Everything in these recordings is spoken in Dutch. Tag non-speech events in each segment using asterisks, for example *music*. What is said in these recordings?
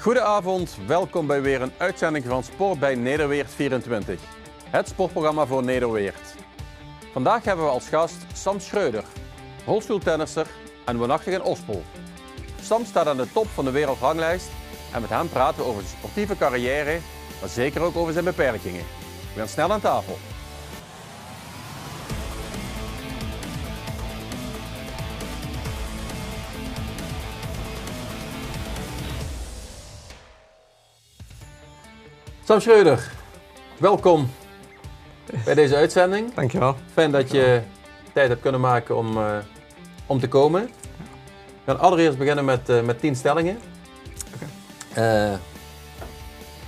Goedenavond, welkom bij weer een uitzending van Sport bij Nederweert 24. Het sportprogramma voor Nederweert. Vandaag hebben we als gast Sam Schreuder, rolstoeltennisser en woonachtig in Ospel. Sam staat aan de top van de wereldranglijst en met hem praten we over zijn sportieve carrière, maar zeker ook over zijn beperkingen. We gaan snel aan tafel. Sam Schreuder, welkom bij deze uitzending. Dankjewel. Fijn dat je tijd hebt kunnen maken om, eh, om te komen. We gaan allereerst beginnen met, eh, met 10 stellingen. Oké. Eh,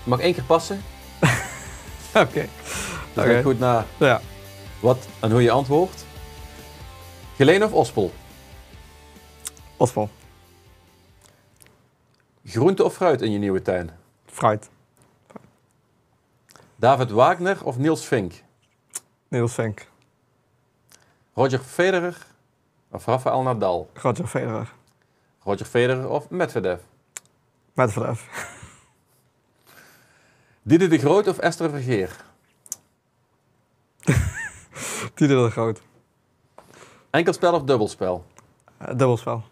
je mag één keer passen. *laughs* Oké. Dus denk goed na Ja. wat en hoe je antwoordt. Geleen of Ospel? Ospel. Groente of fruit in je nieuwe tuin? Fruit. David Wagner of Niels Vink? Niels Vink. Roger Federer of Rafael Nadal? Roger Federer. Roger Federer of Medvedev? Medvedev. *laughs* Diede de Groot of Esther Vergeer? *laughs* Dieder de Groot. Enkelspel of dubbelspel? Eh, dubbelspel.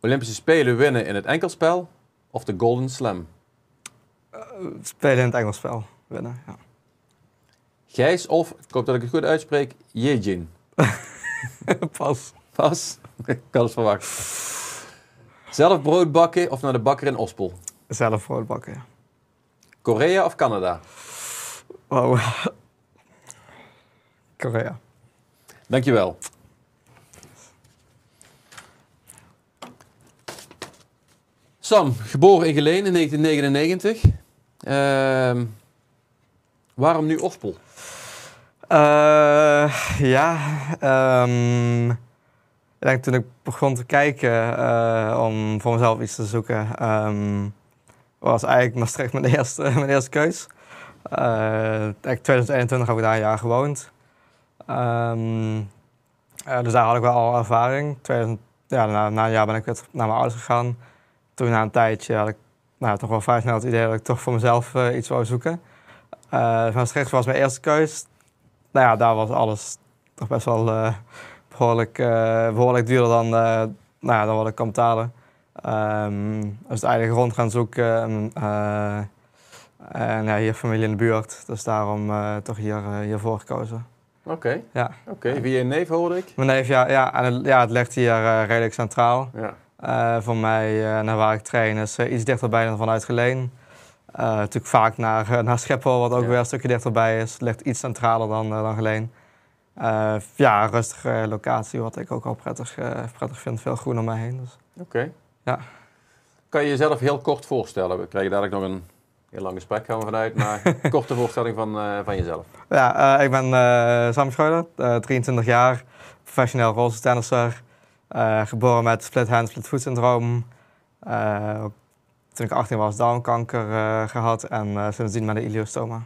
Olympische Spelen winnen in het enkelspel of de Golden Slam? Spelen in het Engelsspel. Winnen, ja. Gijs of, ik hoop dat ik het goed uitspreek, Yejin. *laughs* Pas. Pas, ik kan het verwachten. Zelf brood bakken of naar de bakker in Ospel? Zelf brood bakken, ja. Korea of Canada? Wow. Korea. Dankjewel. Sam, geboren in Geleen in 1999. Ehm, waarom nu Ospel? Eh, ja, ehm, ik denk toen ik begon te kijken eh, om voor mezelf iets te zoeken, ehm, was eigenlijk Maastricht mijn *laughs* eerste, mijn eerste keus. Eh, eigenlijk 2021 heb ik daar een jaar gewoond. Eh, dus daar had ik wel al ervaring. 2000, ja, na, na een jaar ben ik weer naar mijn ouders gegaan. Toen na een tijdje had ik nou, toch wel vrij snel het idee dat ik toch voor mezelf eh, iets wou zoeken. Eh Maastricht was mijn eerste keus nou ja, daar was alles toch best wel eh, behoorlijk, eh, behoorlijk duurder dan, nou ja, dan wat ik kan betalen. Ehm dus uiteindelijk rond gaan zoeken. En, eh, en ja, hier familie in de buurt. Dus daarom toch hier, hiervoor gekozen. Oké, Ja. oké. Via je neef hoorde ik. Mijn neef, ja, ja, en het, ja, het ligt hier redelijk centraal. Ja. Eh, voor mij, eh, naar waar ik train, is eh, iets dichterbij dan vanuit Geleen. Natuurlijk vaak naar, naar Schiphol, wat ook Ja. weer een stukje dichterbij is. Het ligt iets centraler dan, dan Geleen. Ja, rustige locatie, wat ik ook wel prettig, prettig vind. Veel groen om mij heen. Dus. Oké. Ja. Kan je jezelf heel kort voorstellen? We krijgen dadelijk nog een heel lang gesprek, gaan we vanuit. Maar een *laughs* korte voorstelling van, van jezelf. Ja, ik ben Sam Schreuder, eh, 23 jaar, professioneel rolstoeltennisser. Eh geboren met split hand, split foot syndroom. Eh, toen ik 18 was, darmkanker eh, gehad en sindsdien met een iliostoma.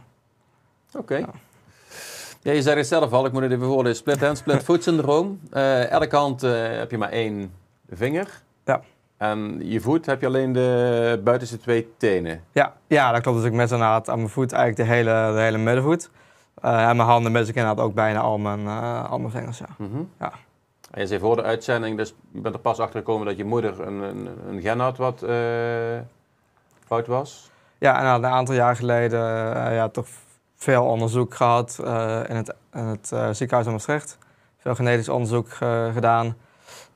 Oké. Ja. Ja, je zei het zelf al, ik moet het even voorlezen. Split hand, split foot syndroom. Elke hand heb je maar één vinger. Ja. En je voet heb je alleen de buitenste twee tenen. Ja, ja, dat klopt. Dus ik mis inderdaad aan mijn voet eigenlijk de hele, de hele middenvoet. En mijn handen mis ik inderdaad ook bijna al mijn, al mijn vingers, ja. Mhm. Ja. En je zei voor de uitzending, dus je bent er pas achter gekomen dat je moeder een, een, een gen had wat eh, fout was. Ja, en een aantal jaar geleden eh, ja, toch veel onderzoek gehad eh, in het, in het ziekenhuis in Maastricht. Veel genetisch onderzoek gedaan.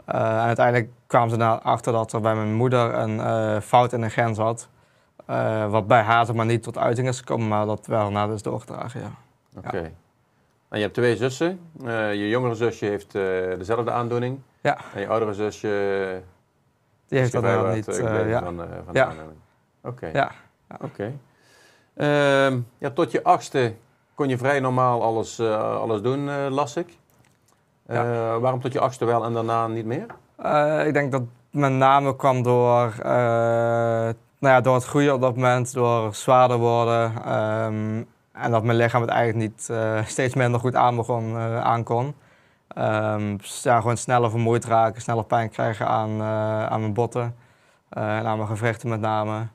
En uiteindelijk kwamen ze erachter dat er bij mijn moeder een fout in een gen zat. Wat bij haar maar niet tot uiting is gekomen, maar dat wel na is doorgedragen, ja. Oké. En je hebt twee zussen. Eh, je jongere zusje heeft eh, dezelfde aandoening. Ja. En je oudere zusje Die heeft dat wat, niet. eh, ja. van, van Ja. de aandoening. Oké. Ja. Oké. Ehm, ja, tot je achtste kon je vrij normaal alles, alles doen, las ik. Eh, Waarom tot je achtste wel en daarna niet meer? Ik denk dat met name kwam door, nou ja, door het groeien op dat moment, door zwaarder worden. ehm, en dat mijn lichaam het eigenlijk niet eh, steeds minder goed aan begon, eh, aankon. Ehm, dus ja, gewoon sneller vermoeid raken, sneller pijn krijgen aan, eh, aan mijn botten. Uh, en aan mijn gewrichten met name.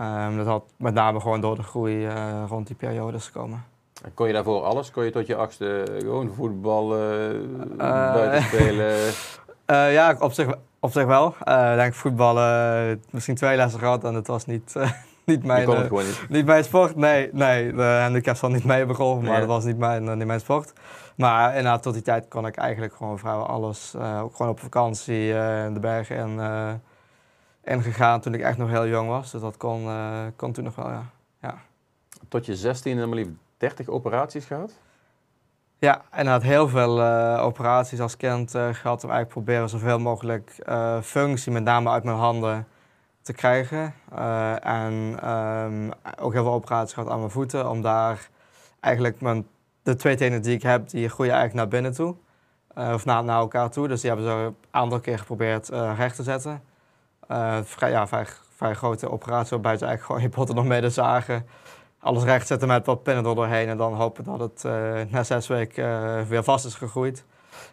Um, dat had met name gewoon door de groei uh, rond die periodes gekomen. En kon je daarvoor alles? Kon je tot je achtste gewoon voetballen, uh, buiten spelen? *laughs* ja, op zich, op zich wel. Ik denk voetballen, misschien twee lessen gehad en het was niet, niet, mijn, niet. niet mijn sport. Nee, nee de handicap zal niet mee begonnen, maar dat was niet mijn, niet mijn sport. Maar inderdaad, tot die tijd kon ik eigenlijk gewoon vrijwel alles. ook gewoon op vakantie in de bergen en en gegaan toen ik echt nog heel jong was. Dus dat kon, kon toen nog wel, ja. ja. Tot je 16 en maar liefst 30 operaties gehad? Ja, en had heel veel uh, operaties als kind uh, gehad. Om eigenlijk proberen zoveel mogelijk functie, met name uit mijn handen, te krijgen. en um, ook heel veel operaties gehad aan mijn voeten. Om daar eigenlijk mijn, de twee tenen die ik heb, die groeien eigenlijk naar binnen toe. of naar, naar elkaar toe. Dus die hebben ze een aantal keer geprobeerd recht te zetten. Vrij, ja, vrij, vrij grote operatie waarbij ze eigenlijk gewoon je potten nog de zagen. Alles rechtzetten met wat pinnen doorheen en dan hopen dat het na zes weken weer vast is gegroeid.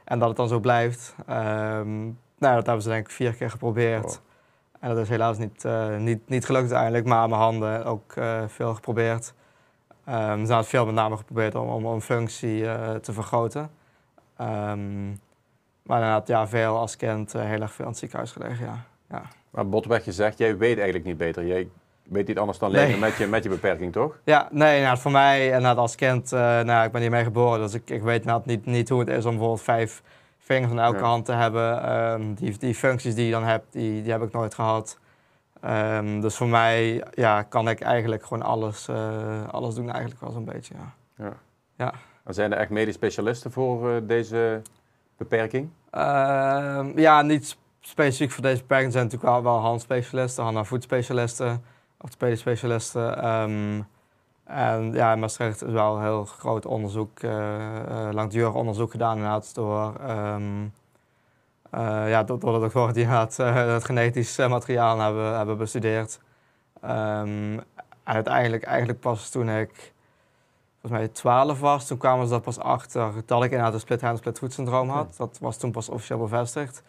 En dat het dan zo blijft. Um, nou, dat hebben ze denk ik vier keer geprobeerd. En dat is helaas niet, niet, niet gelukt uiteindelijk, maar aan mijn handen ook veel geprobeerd. Um, ze hebben het veel met name geprobeerd om, om, om functie te vergroten. Um, maar inderdaad, ja, veel als kind heel erg veel aan het ziekenhuis gelegen, ja. ja. Maar botweg gezegd, jij weet eigenlijk niet beter. Jij weet niet anders dan leven met, je, met je beperking, toch? Ja, nee, nou, voor mij, en als kind, uh, nou, ik ben hiermee geboren, dus ik, ik weet nou, niet, niet hoe het is om bijvoorbeeld vijf vingers aan elke hand te hebben. Um, die, die functies die je dan hebt, die, die heb ik nooit gehad. Um, dus voor mij ja, kan ik eigenlijk gewoon alles, uh, alles doen, eigenlijk wel zo'n beetje. Ja. Ja. ja. Zijn er echt medisch specialisten voor uh, deze beperking? Uh, ja, niet specifiek voor deze beperking zijn natuurlijk wel, wel handspecialisten, hand- en voetspecialisten, orthopedisch specialisten. Um, en ja, in Maastricht is wel een heel groot onderzoek, uh, langdurig onderzoek gedaan inderdaad door, um, uh, ja, door, door de doktoren die het, het genetisch materiaal hebben, hebben bestudeerd. Um, en uiteindelijk eigenlijk pas toen ik volgens mij 12 was, toen kwamen ze er pas achter dat ik inderdaad een split-hand, split-foot syndroom had. Dat was toen pas officieel bevestigd.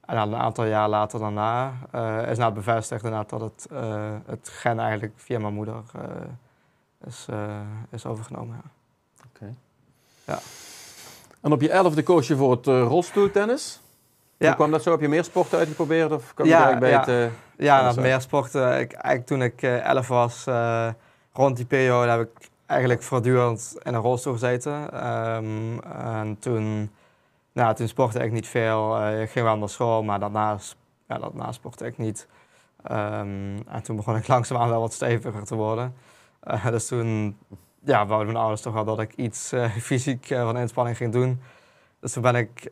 En dan een aantal jaar later daarna uh, is nou bevestigd inderdaad dat het, uh, het gen eigenlijk via mijn moeder uh, is, is overgenomen. Ja. Oké. Ja. En op je elfde koos je voor het rolstoeltennis. Ja. Hoe kwam dat zo? Heb je meer sporten uitgeprobeerd? Of kwam ja, je bij ja. het... ja, nou, meer sporten. Ik, eigenlijk toen ik elf was, rond die periode, heb ik eigenlijk voortdurend in een rolstoel gezeten. Um, en toen nou, toen sportte ik niet veel. Uh, ik ging wel naar school, maar daarna, ja, daarna sportte ik niet. Um, en toen begon ik *laughs* langzaamaan wel wat steviger te worden. Uh, dus toen ja, wouden mijn ouders toch wel dat ik iets uh, *laughs* fysiek van inspanning ging doen. Dus toen ben ik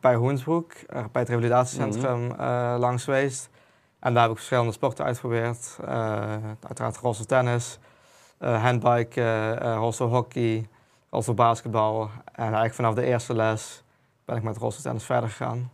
bij Hoensbroek, bij het revalidatiecentrum, mm -hmm. langs geweest. En daar heb ik verschillende sporten uitgeprobeerd. uiteraard rolstoel tennis, handbike, rolstoel hockey, basketbal. En eigenlijk vanaf de eerste les ben ik met rolstoeltennis verder gegaan.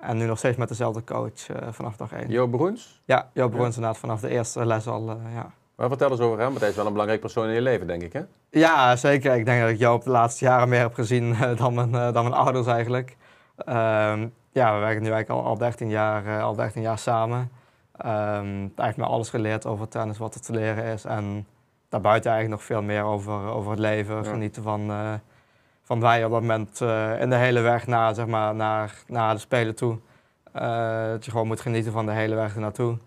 En nu nog steeds met dezelfde coach uh, vanaf dag 1. Joop Broens? Ja, Joop Broens ja. inderdaad vanaf de eerste les al, uh, ja. Maar vertel eens over hem, want hij is wel een belangrijk persoon in je leven, denk ik, hè? Ja, zeker. Ik denk dat ik Joop de laatste jaren meer heb gezien uh, dan, mijn, dan mijn ouders eigenlijk. Ehm, ja, we werken nu eigenlijk al, al, 13, jaar, al 13 jaar samen. Um, hij heeft me alles geleerd over tennis, wat er te leren is. En daarbuiten eigenlijk nog veel meer over, over het leven, ja. genieten van van wij op dat moment uh, in de hele weg naar, zeg maar, naar, naar de Spelen toe. Uh, dat je gewoon moet genieten van de hele weg ernaartoe.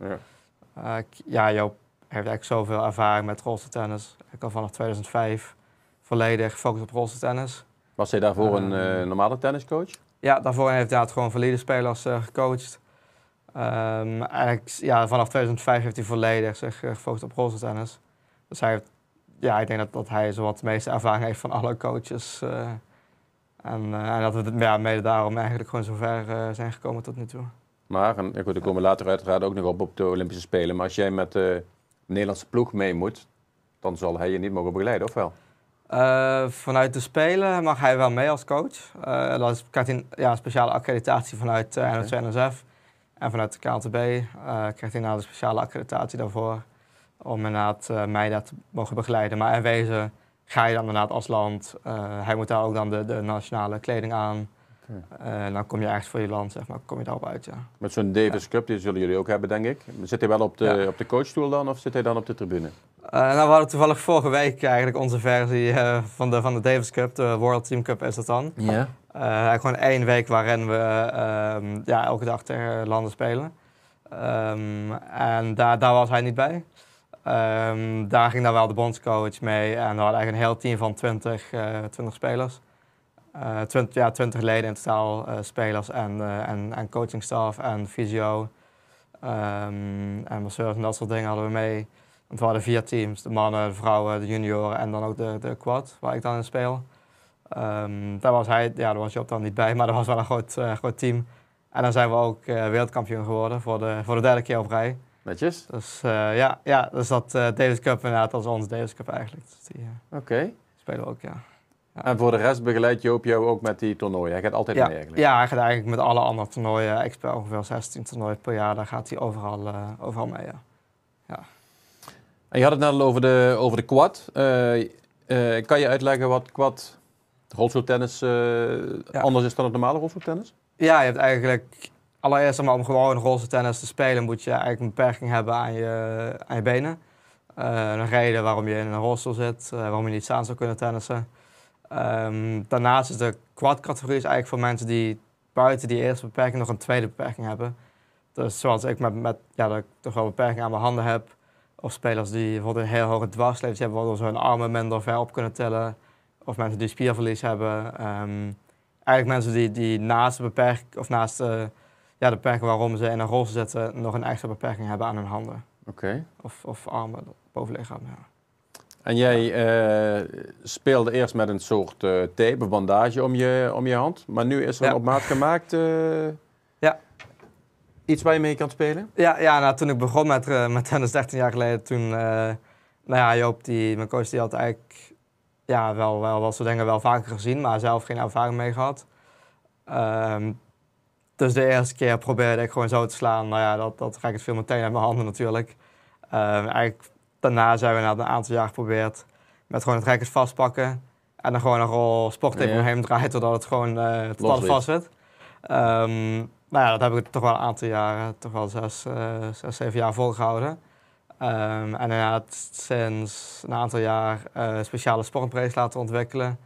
Ja, ja Joop heeft eigenlijk zoveel ervaring met rolstoeltennis. Ik al vanaf 2005 volledig gefocust op rolstoeltennis. Was hij daarvoor een normale tenniscoach? Ja, daarvoor heeft hij gewoon valide spelers gecoacht. Um, eigenlijk, ja, vanaf 2005 heeft hij volledig zich gefocust op rolstoeltennis. Dus hij heeft ja, ik denk dat, dat hij zo wat de meeste ervaring heeft van alle coaches. En, en, dat we ja, mede daarom eigenlijk gewoon zover zijn gekomen tot nu toe. Maar, en goed, daar komen we later uiteraard ook nog op op de Olympische Spelen. Maar als jij met Nederlandse ploeg mee moet, dan zal hij je niet mogen begeleiden, of wel? vanuit de Spelen mag hij wel mee als coach. dat is, krijgt hij ja, een speciale accreditatie vanuit uh, okay. NSF. En vanuit de KNTB krijgt hij nou een speciale accreditatie daarvoor om inderdaad uh, mij dat te mogen begeleiden. Maar in wezen ga je dan inderdaad als land, uh, hij moet daar ook dan de, de nationale kleding aan. Uh, dan kom je echt voor je land, zeg maar, kom je daarop uit, ja. Met zo'n Davis Cup, die zullen jullie ook hebben, denk ik. Zit hij wel op de, op de coachstoel dan, of zit hij dan op de tribune? Uh, nou, we hadden toevallig vorige week eigenlijk onze versie uh, van, de, van de Davis Cup, de World Team Cup is dat dan. Ja. Uh, gewoon één week waarin we um, ja, elke dag tegen landen spelen. Um, en daar, daar was hij niet bij. Um, daar ging dan wel de bondscoach mee en we hadden eigenlijk een heel team van 20, 20 spelers. Uh, 20, ja, 20 leden in totaal, uh, spelers en, uh, en, en coachingstaf en fysio. Um, en masseurs en dat soort dingen hadden we mee. Want we hadden vier teams, de mannen, de vrouwen, de junioren en dan ook de, de quad, waar ik dan in speel. Um, daar was hij, ja, daar was Job dan niet bij, maar dat was wel een groot, groot team. En dan zijn we ook wereldkampioen geworden voor de, voor de derde keer op rij. Netjes. Dus ja, ja, dus dat Davis Cup inderdaad, dat is onze Davis Cup eigenlijk. Dus Oké. Okay. Spelen we ook, ja. En voor de rest begeleidt Joop jou ook met die toernooien? Hij gaat altijd ja, mee eigenlijk? Ja, hij gaat eigenlijk met alle andere toernooien. Ik speel ongeveer 16 toernooien per jaar. Daar gaat hij overal, uh, overal mee, ja. ja. En je had het net al over de, over de quad. Uh, uh, kan je uitleggen wat quad rolstoeltennis ja. anders is dan het normale rolstoeltennis? Ja, je hebt eigenlijk... Allereerst om gewoon rolstoeltennis te spelen... moet je eigenlijk een beperking hebben aan je, aan je benen. een reden waarom je in een rolstoel zit. waarom je niet staan zou kunnen tennissen. Um, daarnaast is de quad-categorie eigenlijk voor mensen die buiten die eerste beperking nog een tweede beperking hebben. Dus zoals ik met, met ja, dat ik toch wel beperking aan mijn handen heb. Of spelers die bijvoorbeeld een heel hoge dwarsleeftijd hebben, waardoor ze hun armen minder ver op kunnen tillen. Of mensen die spierverlies hebben. Um, eigenlijk mensen die, die naast de beperking, of naast uh, ja, de beperking waarom ze in een rol zitten, nog een extra beperking hebben aan hun handen. Oké. Of, of armen, bovenlichaam, ja. En jij uh, speelde eerst met een soort uh, tape, bandage om je, om je hand. Maar nu is er ja. een op maat gemaakt. Uh, ja. Iets waar je mee kan spelen? Ja, ja nou, toen ik begon met, met tennis 13 jaar geleden, toen... nou ja, Joop, die, mijn coach, die had eigenlijk ja, wel, wel wat soort dingen wel vaker gezien, maar zelf geen ervaring mee gehad. Um, dus de eerste keer probeerde ik gewoon zo te slaan. Nou ja, dat, dat raakte veel meteen uit mijn handen natuurlijk. Uh, eigenlijk daarna zijn we na een aantal jaar geprobeerd met gewoon het racket vastpakken. En dan gewoon een rol sporttape ja. omheen draaien totdat het gewoon uh, totdat het vast zit. Um, nou ja, dat heb ik toch wel een aantal jaren, toch wel zes, uh, zes zeven jaar volgehouden. Um, en inderdaad sinds een aantal jaar uh, speciale sportbrace laten ontwikkelen.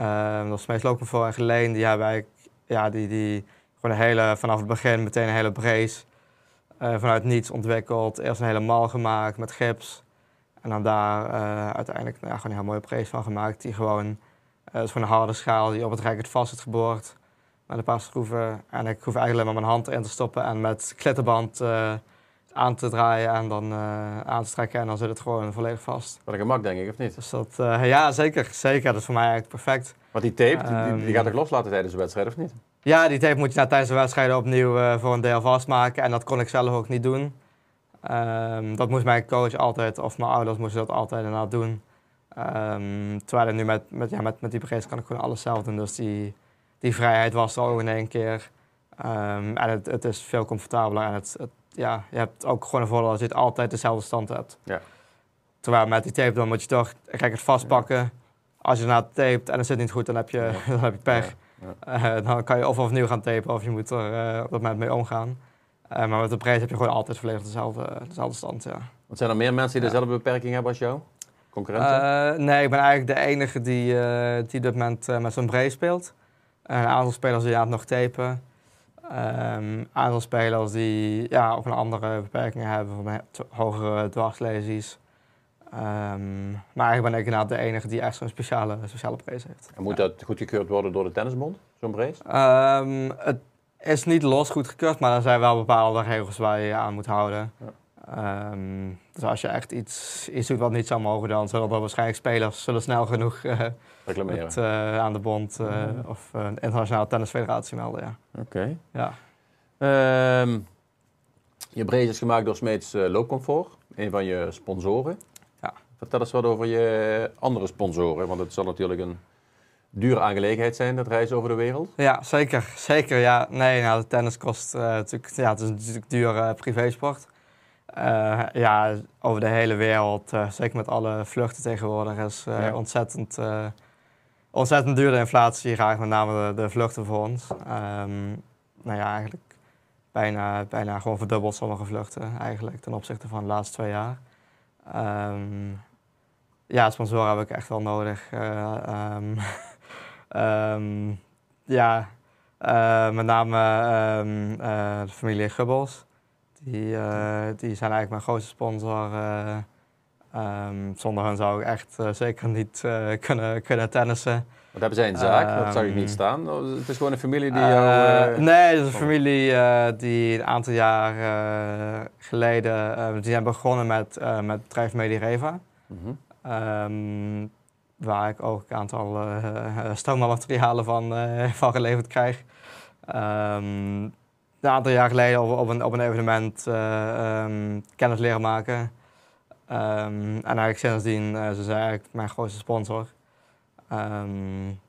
Um, dat is meest lopen voor en Geleen. Die hebben eigenlijk, ja, die, die gewoon een hele, vanaf het begin meteen een hele brace uh, vanuit niets ontwikkeld. Eerst een hele mal gemaakt met gips. En dan daar uh, uiteindelijk nou ja, gewoon een heel mooie brace van gemaakt. Die gewoon, uh, is gewoon een harde schaal die op het racket vast zit geboord. Met een paar schroeven. En ik hoef eigenlijk alleen maar mijn hand erin te stoppen en met klittenband aan te draaien en dan aan te trekken. En dan zit het gewoon volledig vast. Wat een gemak denk ik, of niet? Dus dat, ja, zeker. Zeker. Dat is voor mij eigenlijk perfect. Want die tape, die, die, gaat toch loslaten tijdens de wedstrijd, of niet? Ja, die tape moet je nou, tijdens de wedstrijden opnieuw uh, voor een deel vastmaken. En dat kon ik zelf ook niet doen. Um, dat moest mijn coach altijd, of mijn ouders moesten dat altijd inderdaad doen. Um, terwijl nu met, met, ja, met, met die brace kan ik gewoon alles zelf doen. Dus die, die vrijheid was er ook in één keer. Um, en het, het is veel comfortabeler. En het, het, ja, je hebt ook gewoon een voordeel als je het altijd dezelfde stand hebt. Ja. Terwijl met die tape dan moet je toch het vastpakken. Als je na tapet en het zit niet goed, dan heb je, ja. *laughs* dan heb je pech. Ja. Ja. Uh, dan kan je of opnieuw gaan tapen of je moet er uh, op dat moment mee omgaan. Uh, maar met de prijs heb je gewoon altijd volledig dezelfde, dezelfde stand. Ja. Want zijn er meer mensen die dezelfde beperking hebben als jou? Concurrenten? nee, ik ben eigenlijk de enige die, die op dit moment met zo'n brace speelt. een aantal spelers die aan het nog tapen. Een aantal spelers die ja, ook een andere beperkingen hebben, van hogere dwarslesies. Um, maar eigenlijk ben ik inderdaad de enige die echt zo'n speciale, speciale brace heeft. En moet ja. dat goedgekeurd worden door de tennisbond, zo'n brace? Um, het is niet los goedgekeurd, maar er zijn wel bepaalde regels waar je je aan moet houden. Ja. Um, dus als je echt iets, iets doet wat niet zou mogen, dan zullen er waarschijnlijk spelers zullen snel genoeg uh, het, uh, aan de bond uh, mm. of een internationale tennisfederatie melden. Ja. Oké. Okay. Ja. je brace is gemaakt door Smeets Loopcomfort, een van je sponsoren. Vertel eens wat over je andere sponsoren, want het zal natuurlijk een dure aangelegenheid zijn, dat reizen over de wereld. Ja, zeker. Zeker, ja. Nee, nou, de tennis kost uh, natuurlijk, ja, het is natuurlijk duur uh, privésport. Uh, ja, over de hele wereld, zeker met alle vluchten tegenwoordig, is ja. ontzettend, ontzettend duur de inflatie, raakt met name de, de vluchten voor ons. Ehm, nou ja, eigenlijk bijna, bijna gewoon verdubbeld sommige vluchten eigenlijk ten opzichte van de laatste twee jaar. Ehm, ja, sponsoren heb ik echt wel nodig. Ehm, *laughs* ehm, ja, eh, met name eh, de familie Gubbels. Die, die zijn eigenlijk mijn grootste sponsor. zonder hen zou ik echt zeker niet kunnen, kunnen tennissen. Wat hebben zij een zaak? dat zag ik niet staan. Oh, het is gewoon een familie die jou... nee, het is een familie die een aantal jaar geleden... die zijn begonnen met, met het bedrijf Medireva. Mm Um, waar ik ook een aantal uh, van, uh, van geleverd krijg. Um, een aantal jaar geleden op, op, een, op een evenement um, kennis leren maken. En eigenlijk sindsdien, uh, ze zijn eigenlijk mijn grootste sponsor. Um,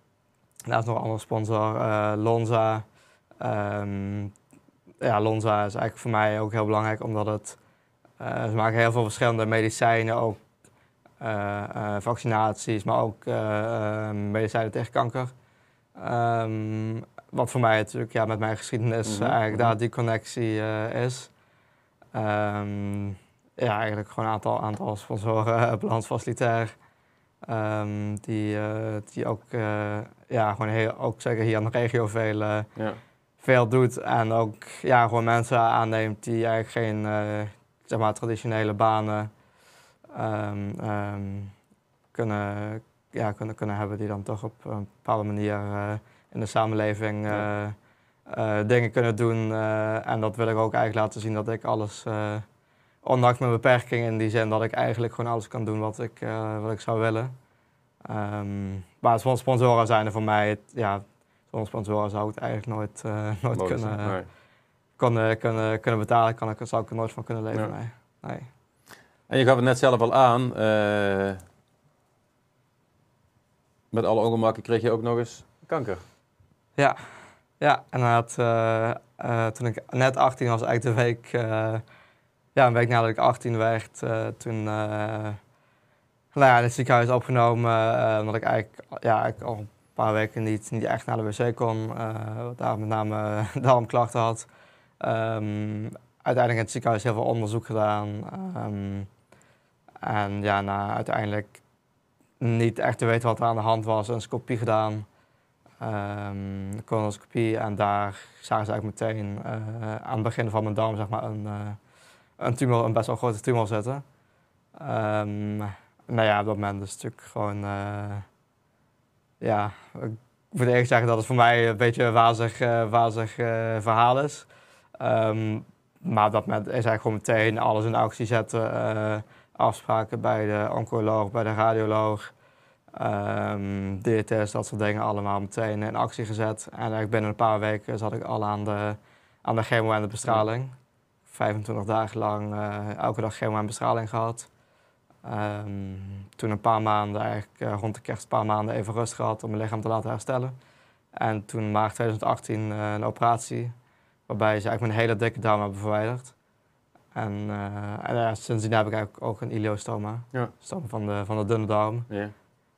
daarnaast nog een andere sponsor, Lonza. ja, Lonza is eigenlijk voor mij ook heel belangrijk, omdat het, ze maken heel veel verschillende medicijnen, ook eh, eh, vaccinaties, maar ook eh, medicijnen tegen kanker. Um, wat voor mij natuurlijk ja, met mijn geschiedenis mm eigenlijk daar die connectie is. Um, ja, eigenlijk gewoon een aantal, aantal sponsoren, Balans Facilitair. Um, die, uh, die ook, uh, ja, gewoon heel, ook zeker hier in de regio veel, uh, ja. veel doet. En ook ja, gewoon mensen aanneemt die eigenlijk geen zeg maar, traditionele banen um, um, kunnen, ja, kunnen, kunnen hebben die dan toch op een bepaalde manier uh, in de samenleving uh, uh, dingen kunnen doen. en dat wil ik ook eigenlijk laten zien dat ik alles, ondanks mijn beperking in die zin, dat ik eigenlijk gewoon alles kan doen wat ik, wat ik zou willen. Um, maar sponsoren zijn er voor mij, ja, zonder sponsoren zou ik het eigenlijk nooit, *laughs* nooit kunnen, nee. kunnen, kunnen, kunnen betalen. Kan ik, zou ik er nooit van kunnen leven. Nee. nee. En je gaf het net zelf al aan. Uh, met alle ongemakken kreeg je ook nog eens kanker. Ja, ja inderdaad. Uh, uh, toen ik net 18 was, eigenlijk de week, ja, een week nadat ik 18 werd, toen nou ja, in het ziekenhuis opgenomen. omdat ik eigenlijk, ja, al een paar weken niet, niet echt naar de wc kon. daar met name *laughs* darmklachten had. Um, uiteindelijk in het ziekenhuis heel veel onderzoek gedaan. Um, en ja, na uiteindelijk niet echt te weten wat er aan de hand was, een scopie gedaan. Um, colonoscopie en daar zagen ze eigenlijk meteen uh, aan het begin van mijn darm zeg maar, een, uh, een tumor, een best wel grote tumor zitten. Um, nou ja, op dat moment is het natuurlijk gewoon, uh, ja, ik moet eerlijk zeggen dat het voor mij een beetje een wazig, verhaal is. Um, maar op dat moment is eigenlijk gewoon meteen alles in actie zetten afspraken bij de oncoloog, bij de radioloog, um, diëtist, dat soort dingen allemaal meteen in actie gezet. En eigenlijk binnen een paar weken zat ik al aan de, aan de chemo en de bestraling. 25 dagen lang uh, elke dag chemo en bestraling gehad. Um, toen een paar maanden, eigenlijk uh, rond de kerst, een paar maanden even rust gehad om mijn lichaam te laten herstellen. En toen maart 2018 uh, een operatie, waarbij ze eigenlijk mijn hele dikke darm hebben verwijderd. En, uh, en ja, sindsdien heb ik eigenlijk ook een iliostoma. Ja. Stoma van de, van de dunne darm. Ja.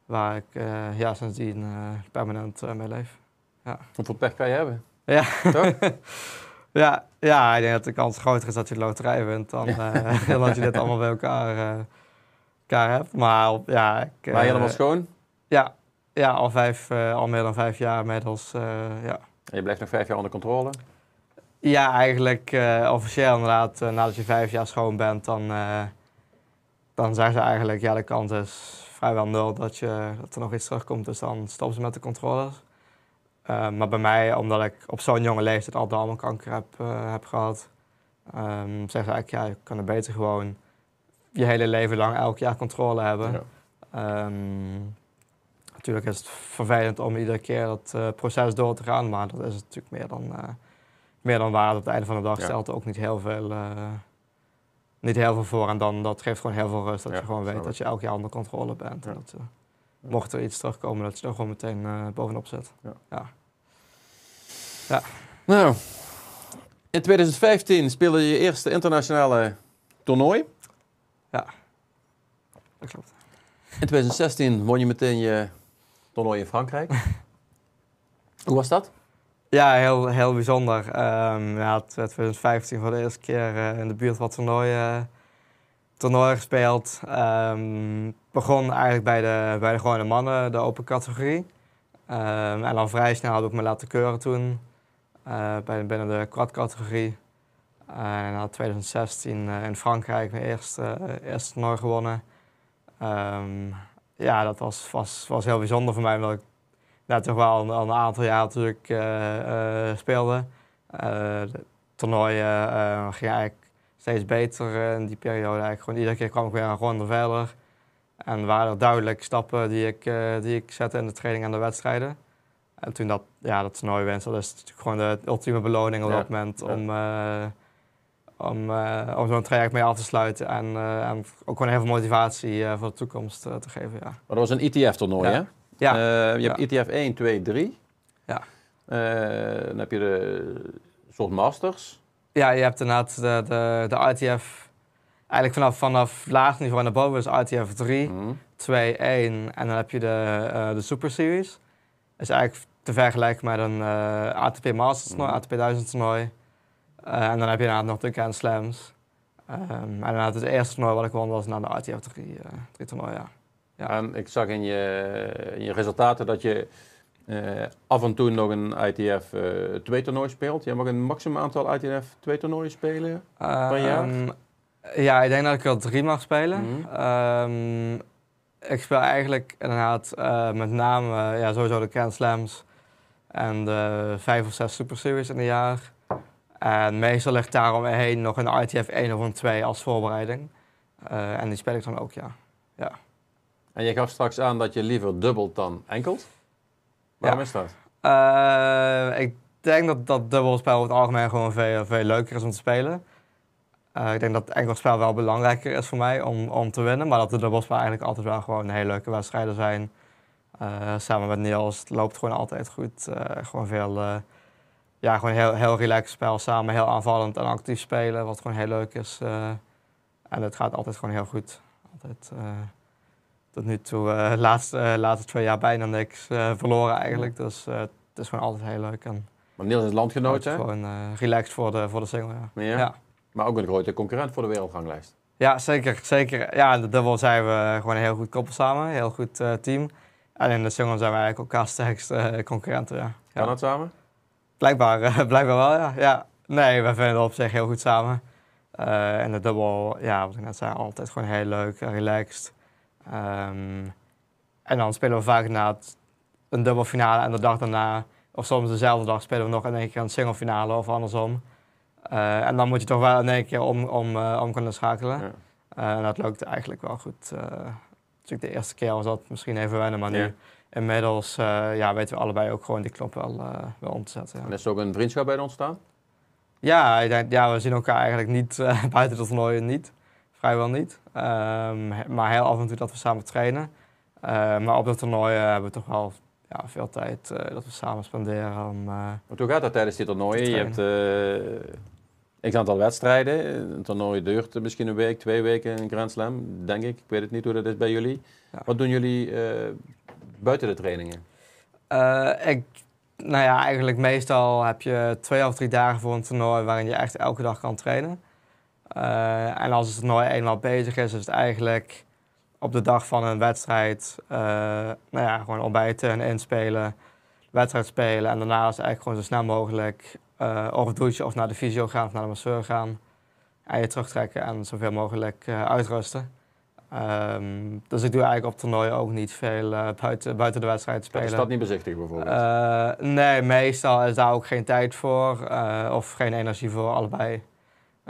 Waar ik uh, ja, sindsdien uh, permanent mee leef. Ja. Hoeveel pech kan je hebben? Ja. Toch? *laughs* ja, ja, ik denk dat de kans groter is dat je loterij wint dan, *laughs* dan dat je dit allemaal bij elkaar, elkaar hebt. Maar ja, ik, maar helemaal schoon? Ja, ja al, vijf, al meer dan vijf jaar inmiddels. ja. En je blijft nog vijf jaar onder controle? Ja, eigenlijk uh, officieel inderdaad. Uh, nadat je vijf jaar schoon bent, dan, uh, dan zeggen ze eigenlijk... ja, de kans is vrijwel nul dat, je, dat er nog iets terugkomt. Dus dan stoppen ze met de controles. maar bij mij, omdat ik op zo'n jonge leeftijd al darmkanker heb, heb gehad... Um, zeggen ze eigenlijk, ja, je kan er beter gewoon je hele leven lang elk jaar controle hebben. Ja. Um, natuurlijk is het vervelend om iedere keer dat proces door te gaan, maar dat is het natuurlijk meer dan meer dan waar. Op het einde van de dag stelt er ook niet heel veel, uh, niet heel veel voor. En dan, dat geeft gewoon heel veel rust. Dat je gewoon weet dat je elk jaar onder controle bent. En dat, uh, mocht er iets terugkomen, dat je er gewoon meteen uh, bovenop zit. Ja. ja. Nou, in 2015 speelde je je eerste internationale toernooi. Ja, dat klopt. In 2016 won je meteen je toernooi in Frankrijk. *laughs* Hoe was dat? Ja, heel, heel bijzonder. Um, ja, 2015 voor de eerste keer uh, in de buurt wat toernooi, uh, gespeeld. Um, begon eigenlijk bij de, bij de gewone mannen, de open categorie. Um, en dan vrij snel heb ik me laten keuren toen. Uh, bij, binnen de quad categorie. en in 2016 in Frankrijk mijn eerste, eerste toernooi gewonnen. ja, dat was, was, was heel bijzonder voor mij, omdat ik nou, toch wel al een, aantal jaar natuurlijk uh, uh, speelde. Uh, de toernooien ging eigenlijk steeds beter in die periode. Eigenlijk gewoon, iedere keer kwam ik weer een ronde verder. En waren er duidelijk stappen die ik, die ik zette in de training en de wedstrijden. En toen dat, ja, dat toernooi wens, dat is natuurlijk gewoon de ultieme beloning op dat moment om, om, om zo'n traject mee af te sluiten. En, en ook gewoon heel veel motivatie voor de toekomst te geven. Ja. Maar dat was een ETF-toernooi, hè? Ja. Uh, je hebt ETF 1, 2, 3. Ja. Uh, dan heb je de soort masters. Ja, je hebt inderdaad de, de, de ITF... Eigenlijk vanaf, vanaf laag niveau naar boven is ITF 3, mm. 2, 1. En dan heb je de, uh, de Super Series. Dat is eigenlijk te vergelijken met een ATP Masters toernooi, mm. ATP 1000 toernooi. en dan heb je inderdaad nog de Grand Slams. Um, en inderdaad het eerste toernooi wat ik won was na de ITF 3, 3 toernooi, ja. Ja. En ik zag in je, in je resultaten dat je uh, af en toe nog een ITF uh, 2 toernooi speelt. Jij mag een maximum aantal ITF 2 toernooien spelen uh, per jaar? Ehm, ja, ik denk dat ik er drie mag spelen. Mm. Um, ik speel eigenlijk inderdaad uh, met name ja, sowieso de Grand Slams en de vijf of zes Super Series in een jaar. En meestal ligt daaromheen nog een ITF 1 of een 2 als voorbereiding. En die speel ik dan ook, ja. ja. En je gaf straks aan dat je liever dubbelt dan enkelt. Waarom is dat? Uh, ik denk dat dat dubbelspel over het algemeen gewoon veel, veel leuker is om te spelen. Uh, ik denk dat enkelspel wel belangrijker is voor mij om, om te winnen. Maar dat de dubbelspel eigenlijk altijd wel gewoon hele leuke wedstrijden zijn. Uh, samen met Niels, het loopt gewoon altijd goed. gewoon veel, ja, gewoon heel, heel relaxed spel samen. Heel aanvallend en actief spelen, wat gewoon heel leuk is. en het gaat altijd gewoon heel goed. Altijd, tot nu toe uh, laatste, uh, laatste twee jaar bijna niks uh, verloren eigenlijk. Dus het is gewoon altijd heel leuk. En maar Niels is landgenoot, hè? Gewoon relaxed voor de, voor de single, ja. ja. ja. Maar ook een grote concurrent voor de wereldganglijst. Ja, zeker. zeker. Ja, in de dubbel zijn we gewoon een heel goed koppel samen. Heel goed team. En in de single zijn we eigenlijk elkaar sterkste concurrenten, ja. Kan dat samen? Blijkbaar, *laughs* blijkbaar wel, ja. ja. Nee, we vinden het op zich heel goed samen. en de dubbel, ja, wat ik net zei, altijd gewoon heel leuk, relaxed. Um, en dan spelen we vaak na een dubbelfinale en de dag daarna, of soms dezelfde dag, spelen we nog in één keer een singlefinale of andersom. Uh, en dan moet je toch wel in één keer om, om, uh, om kunnen schakelen. Ja. Uh, en dat lukt eigenlijk wel goed. natuurlijk de eerste keer was dat misschien even wennen, maar nu inmiddels ja, weten we allebei ook gewoon die knop wel, wel om te zetten. Ja. En is er ook een vriendschap bij ontstaan? Ja, ik denk, ja, we zien elkaar eigenlijk niet *laughs* buiten het toernooi niet vrijwel niet. Um, maar heel af en toe dat we samen trainen. Uh, maar op het toernooi hebben we toch wel ja, veel tijd uh, dat we samen spenderen. Om, maar hoe gaat dat tijdens die toernooien? Je hebt x aantal wedstrijden. Een toernooi duurt misschien een week, twee weken in Grand Slam, denk ik. Ik weet het niet hoe dat is bij jullie. Ja. Wat doen jullie buiten de trainingen? ik, nou ja, eigenlijk meestal heb je twee of drie dagen voor een toernooi waarin je echt elke dag kan trainen. Uh, en als het toernooi eenmaal bezig is, is het eigenlijk op de dag van een wedstrijd, uh, nou ja, gewoon ontbijten en inspelen, wedstrijd spelen en daarna is het eigenlijk gewoon zo snel mogelijk uh, of douchen of naar de fysio gaan of naar de masseur gaan. En je terugtrekken en zoveel mogelijk uitrusten. Um, dus ik doe eigenlijk op toernooien ook niet veel buiten, buiten de wedstrijd spelen. Is dat niet bezichtig bijvoorbeeld? nee, meestal is daar ook geen tijd voor of geen energie voor, allebei.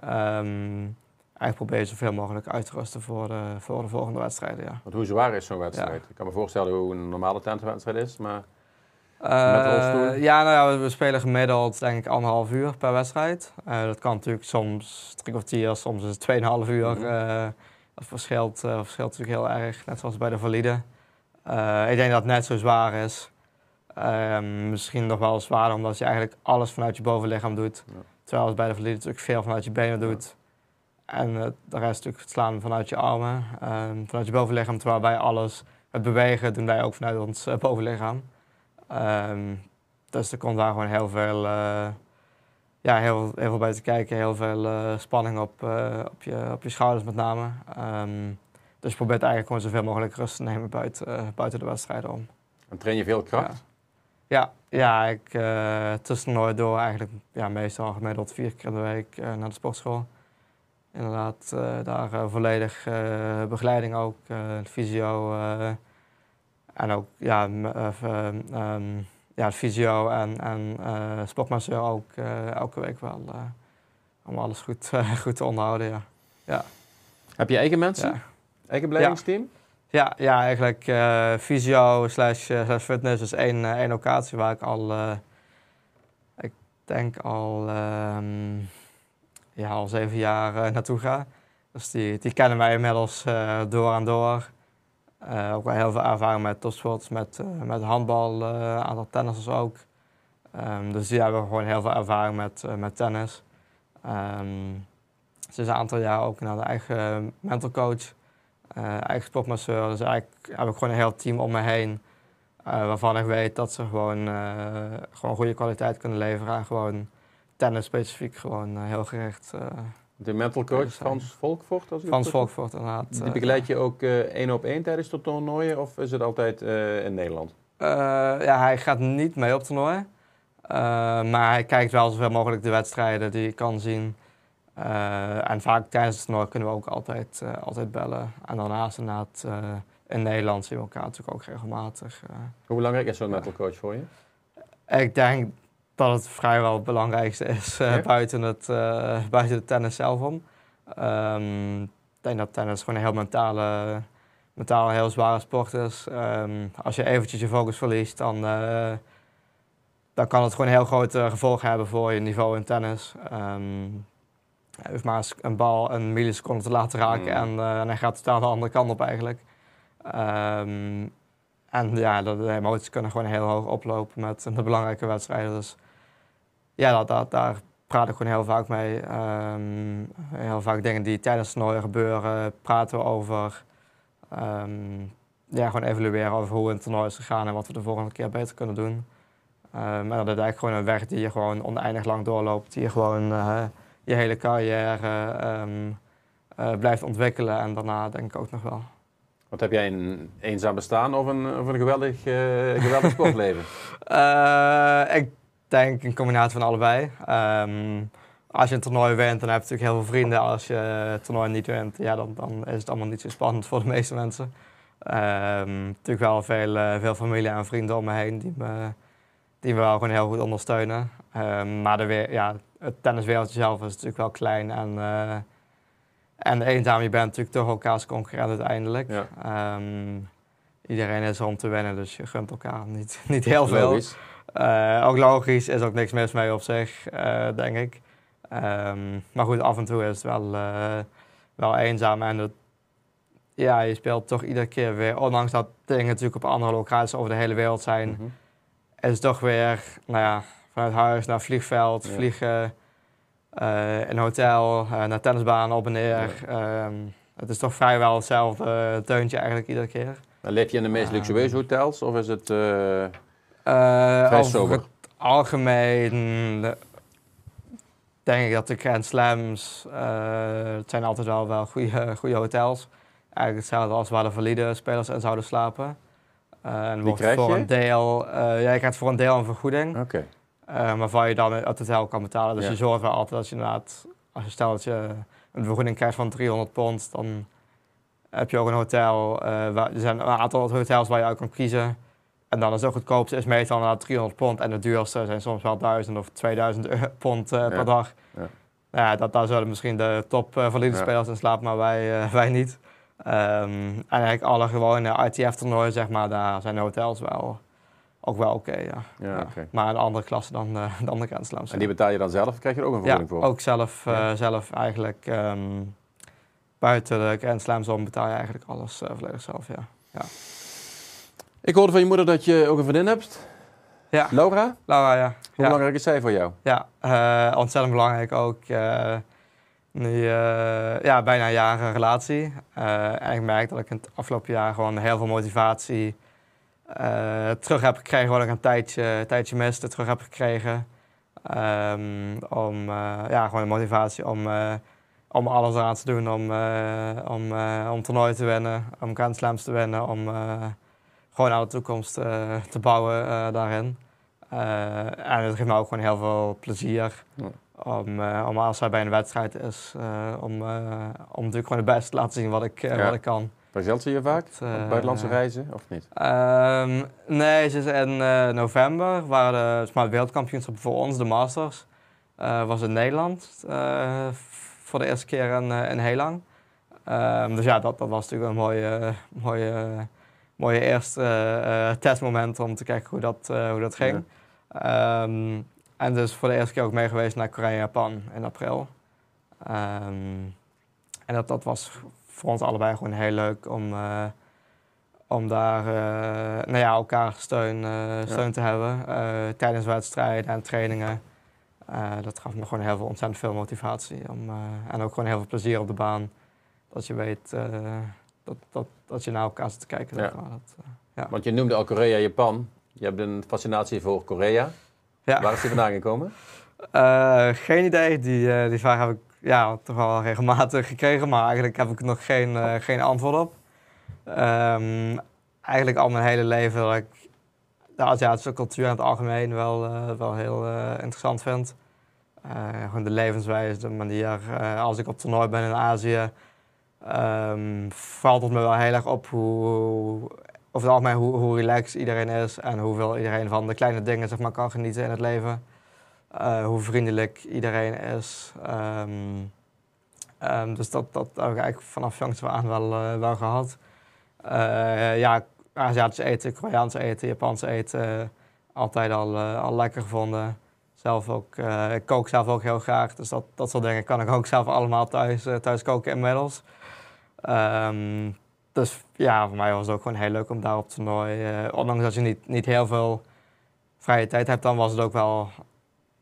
Um, eigenlijk probeer je zoveel mogelijk uit te rusten voor de, voor de volgende wedstrijden. Ja. Want hoe zwaar is zo'n wedstrijd? Ik kan me voorstellen hoe een normale tentenwedstrijd is, maar uh, Ja, nou ja, we spelen gemiddeld denk ik anderhalf uur per wedstrijd. Uh, dat kan natuurlijk soms drie kwartier, soms is het tweeënhalf uur. Mm -hmm. dat verschilt, verschilt natuurlijk heel erg, net zoals bij de valide. ik denk dat het net zo zwaar is. Ehm, misschien nog wel zwaarder, omdat je eigenlijk alles vanuit je bovenlichaam doet. Ja. Terwijl het bij de verleden natuurlijk veel vanuit je benen doet. En uh, de rest natuurlijk het slaan vanuit je armen, um, vanuit je bovenlichaam. Terwijl bij alles het bewegen doen wij ook vanuit ons eh, bovenlichaam. Ehm, dus er komt daar gewoon heel veel, eh, ja, heel, heel veel bij te kijken. Heel veel spanning op, op, je, op je schouders met name. Ehm, dus je probeert eigenlijk gewoon zoveel mogelijk rust te nemen buiten, buiten de wedstrijden om. En train je veel kracht? Ja, ja ik uh, tussen nooit door eigenlijk ja, meestal gemiddeld vier keer in de week uh, naar de sportschool. Inderdaad, uh, daar volledig begeleiding ook, fysio en ook ja, um, ja, fysio en, en sportmasseur ook elke week wel. om alles goed, *laughs* goed te onderhouden, ja. ja. Heb je eigen mensen? Ja. Eigen beleidingsteam? Ja, ja, eigenlijk uh, fysio slash, uh, slash fitness is één, uh, één locatie waar ik al, ik denk al, um, ja, al zeven jaar naartoe ga. Dus die, die kennen mij inmiddels door en door. ook wel heel veel ervaring met topsports, met, met handbal, een aantal tennissers ook. Um, dus die hebben gewoon heel veel ervaring met, met tennis. Um, sinds een aantal jaar ook naar de eigen mental coach. Uh, eigen sportmasseur. Dus eigenlijk heb ik gewoon een heel team om me heen. Uh, waarvan ik weet dat ze gewoon, uh, gewoon goede kwaliteit kunnen leveren. En gewoon tennis specifiek gewoon heel gericht. de mental coach Frans Volkvoort? Als Frans Volkvoort, inderdaad. Die begeleid je ook één op één tijdens de toernooien? Of is het altijd in Nederland? ja, hij gaat niet mee op toernooien. maar hij kijkt wel zoveel mogelijk de wedstrijden die ik kan zien. Uh, en vaak tijdens het toernooi kunnen we ook altijd, uh, altijd bellen. En daarnaast inderdaad uh, in Nederland zien we elkaar natuurlijk ook regelmatig. Hoe belangrijk is zo'n mental coach voor je? Ik denk dat het vrijwel het belangrijkste is ja? buiten, het, buiten de tennis zelf om. Um, ik denk dat tennis gewoon een heel mentale, mentaal heel zware sport is. Um, als je eventjes je focus verliest, dan, dan kan het gewoon heel grote gevolgen hebben voor je niveau in tennis. Um, hij heeft maar een bal een milliseconde te laten raken mm. en, uh, en, hij gaat totaal de andere kant op eigenlijk. Um, en ja, de, emoties kunnen gewoon heel hoog oplopen met de belangrijke wedstrijden. Dus ja, dat, dat, daar praat ik gewoon heel vaak mee. Um, heel vaak dingen die tijdens het toernooi gebeuren, praten we over. Um, ja, gewoon evalueren over hoe het toernooi is gegaan en wat we de volgende keer beter kunnen doen. en dat is eigenlijk gewoon een weg die je gewoon oneindig lang doorloopt, die je gewoon... Uh, je hele carrière um, uh, blijft ontwikkelen. En daarna denk ik ook nog wel. Wat heb jij een eenzaam bestaan of een, of een geweldig, uh, geweldig sportleven? uh, *laughs* ik denk een combinatie van allebei. Um, als je een toernooi wint, dan heb je natuurlijk heel veel vrienden. Als je het toernooi niet wint, ja, dan, dan is het allemaal niet zo spannend *laughs* voor de meeste mensen. Um, natuurlijk wel veel, veel familie en vrienden om me heen die me, die me wel gewoon heel goed ondersteunen. Um, maar de, ja, het tenniswereldje zelf is natuurlijk wel klein en, uh, en eenzaam. Je bent natuurlijk toch elkaars concurrent uiteindelijk. Ja. Um, iedereen is er om te winnen, dus je gunt elkaar niet, *laughs* niet heel veel. Logisch. Uh, ook logisch, is ook niks mis mee op zich, uh, denk ik. Um, maar goed, af en toe is het wel, wel eenzaam en het, ja, je speelt toch iedere keer weer, ondanks dat dingen natuurlijk op andere locaties over de hele wereld zijn, mm -hmm. is het toch weer, nou ja, vanuit huis naar vliegveld, vliegen, uh, een hotel, uh, naar tennisbaan op en neer. Um, het is toch vrijwel hetzelfde teuntje eigenlijk iedere keer. Dan leef je in de meest luxueuze hotels of is het uh, vrij sober? het algemeen denk ik dat de Grand Slams, het zijn altijd wel, wel goede, goede hotels. Eigenlijk hetzelfde als waar de valide spelers in zouden slapen. en Die krijg voor je? een deel, ja, je krijgt voor een deel een vergoeding. Oké. Okay. Uh, waarvan je dan het hotel kan betalen. Dus ja. je zorgt wel altijd dat je inderdaad, als je stelt dat je een vergoeding krijgt van 300 pond, dan heb je ook een hotel. Uh, waar, er zijn een aantal hotels waar je uit kan kiezen. En dan is het goedkoopste is meestal inderdaad 300 pond. En de duurste zijn soms wel 1000 of 2000 pond uh, ja. per dag. Ja. ja, dat, daar zullen misschien de top valide spelers in slapen, maar wij, *laughs* wij niet. Um, en eigenlijk alle gewone ITF-toernooien, zeg maar, daar zijn hotels wel ook wel oké, okay, ja. Ja. Okay. Maar een andere klasse dan, uh, *laughs* dan de Grand Slams. En die betaal je dan zelf krijg je er ook een vergoeding ja, voor? ook zelf, uh, zelf eigenlijk. Um, buiten de Grand Slams om betaal je eigenlijk alles uh, volledig zelf, ja. ja. Ik hoorde van je moeder dat je ook een vriendin hebt. Ja. Laura? Laura, ja. Hoe belangrijk is zij voor jou? Ja, ontzettend belangrijk ook. Nu, eh, ja, bijna een jaar een relatie. Eh, en ik merk dat ik in het afgelopen jaar gewoon heel veel motivatie eh, terug heb gekregen. Wat ik een tijdje, een tijdje miste, terug heb gekregen. Ehm, om, eh, ja, gewoon de motivatie om, eh, om alles eraan te doen. Om, om, om toernooi te winnen, om Grand Slams te winnen. Om gewoon aan de toekomst te bouwen daarin. En het geeft me ook gewoon heel veel plezier. Ja. Om, om als hij bij een wedstrijd is, om, om natuurlijk gewoon het beste te laten zien wat ik, Ja. wat ik kan. Verzelt ze je vaak? Dat, eh, buitenlandse reizen of niet? Ehm, nee, ze is in eh, november waren de Smart Wereldkampioenschappen voor ons, de Masters. eh, was in Nederland voor de eerste keer in, in heel lang. Ehm, dus ja, dat, dat was natuurlijk een mooie, mooie, mooie eerste testmoment om te kijken hoe dat, hoe dat ging. Ehm, en dus voor de eerste keer ook mee geweest naar Korea en Japan in april. En dat, dat was voor ons allebei gewoon heel leuk om, eh, om daar eh, nou ja, elkaar steun, eh, steun te hebben tijdens wedstrijden en trainingen. Dat gaf me gewoon heel veel, ontzettend veel motivatie. Om, en ook gewoon heel veel plezier op de baan. Dat je weet dat, dat, dat je naar elkaar zit te kijken. zeg Ja. maar. Dat, eh, Want je noemde al Korea, Japan. Je hebt een fascinatie voor Korea. ja. Waar is die vandaan gekomen? Geen idee. Die, die vraag heb ik ja, toch wel regelmatig gekregen, maar eigenlijk heb ik nog geen, eh, geen antwoord op. Ehm, eigenlijk al mijn hele leven dat ik de Aziatische cultuur in het algemeen wel, eh, wel heel eh, interessant vind. Gewoon de levenswijze, de manier. als ik op toernooi ben in Azië, ehm, valt het me wel heel erg op hoe, over het algemeen hoe, hoe relaxed iedereen is en hoeveel iedereen van de kleine dingen zeg maar, kan genieten in het leven. Eh, hoe vriendelijk iedereen is. Ehm, ehm, dus dat, dat heb ik eigenlijk vanaf jongs af aan wel, eh, wel gehad. Eh, ja, Aziatisch eten, Koreaans eten, Japans eten, altijd al, al lekker gevonden. Zelf ook, ik kook zelf ook heel graag, dus dat, dat soort dingen kan ik ook zelf allemaal thuis, thuis koken inmiddels. Ehm, dus ja, voor mij was het ook gewoon heel leuk om daar op toernooi, ondanks dat je niet, niet heel veel vrije tijd hebt, dan was het ook wel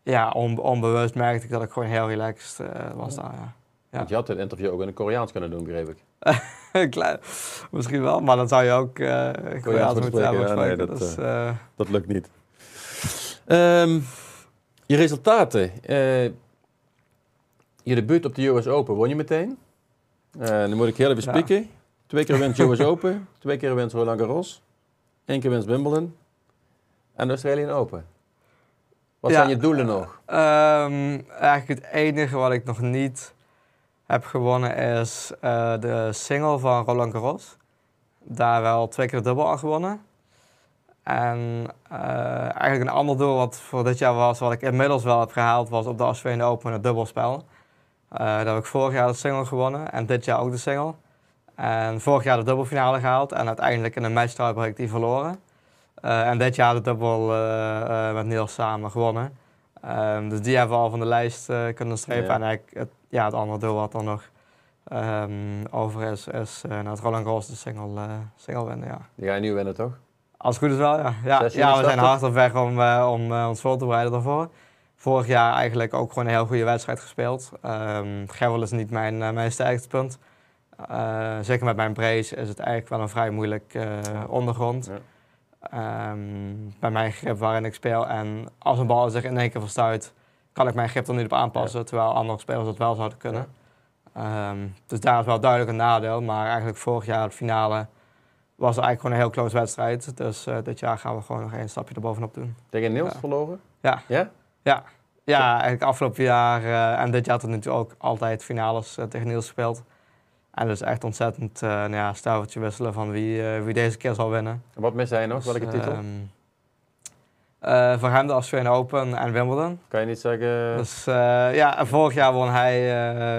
ja, on- onbewust merkte ik dat ik gewoon heel relaxed eh, was daar. Ja. Ja. Want je had het interview ook in het Koreaans kunnen doen, begreep ik. *laughs* Klein, misschien wel, maar dan zou je ook eh Koreaans moeten spreken, ja, nee, gesproken. dat, dus, eh, Dat lukt niet. Ehm, je resultaten. Je debuut op de US Open, won je meteen? Dan moet ik heel even spieken. Twee keer wint *laughs* US Open, twee keer wint Roland Garros, één keer wint Wimbledon en de Australian Open. Wat Ja. zijn je doelen nog? Ehm, eigenlijk het enige wat ik nog niet heb gewonnen is eh, de single van Roland Garros. Daar wel twee keer de dubbel aan gewonnen. En eh, eigenlijk een ander doel wat voor dit jaar was, wat ik inmiddels wel heb gehaald, was op de Australian Open het dubbelspel. Eh daar heb ik vorig jaar de single gewonnen en dit jaar ook de single. En vorig jaar de dubbelfinale gehaald en uiteindelijk in een match tiebreak die verloren. Eh, en dit jaar de dubbel eh, eh, met Niels samen gewonnen. Ehm, dus die hebben we al van de lijst kunnen strepen. Ja. En eigenlijk het, ja, het andere doel wat dan nog ehm, over is, is naar het Roland Garros de single, single winnen. Ja. Die ga je nu winnen, toch? Als het goed is wel, ja. Ja, ja we zijn hard op weg om, om ons voor te bereiden daarvoor. Vorig jaar eigenlijk ook gewoon een heel goede wedstrijd gespeeld. Um, Gravel is niet mijn, mijn sterkste punt. Zeker met mijn brace is het eigenlijk wel een vrij moeilijk ondergrond. Ja. Ehm, bij mijn grip waarin ik speel. En als een bal zich in één keer verstuit, kan ik mijn grip er niet op aanpassen. Terwijl andere spelers dat wel zouden kunnen. Ehm, dus daar is wel duidelijk een nadeel. Maar eigenlijk vorig jaar, het finale, was eigenlijk gewoon een heel close wedstrijd. Dus eh, dit jaar gaan we gewoon nog één stapje erbovenop doen. Tegen Niels Ja. verloren? Ja. Ja? Ja, eigenlijk afgelopen jaar eh, en dit jaar tot nu toe ook altijd finales eh, tegen Niels gespeeld. En dus echt ontzettend uh, nou ja, stuivertje wisselen van wie, uh, wie deze keer zal winnen. En wat mis hij nog? Welke Dus, titel? ehm, uh, voor hem de Australian Open en Wimbledon. Kan je niet zeggen... Dus uh, ja, vorig jaar won hij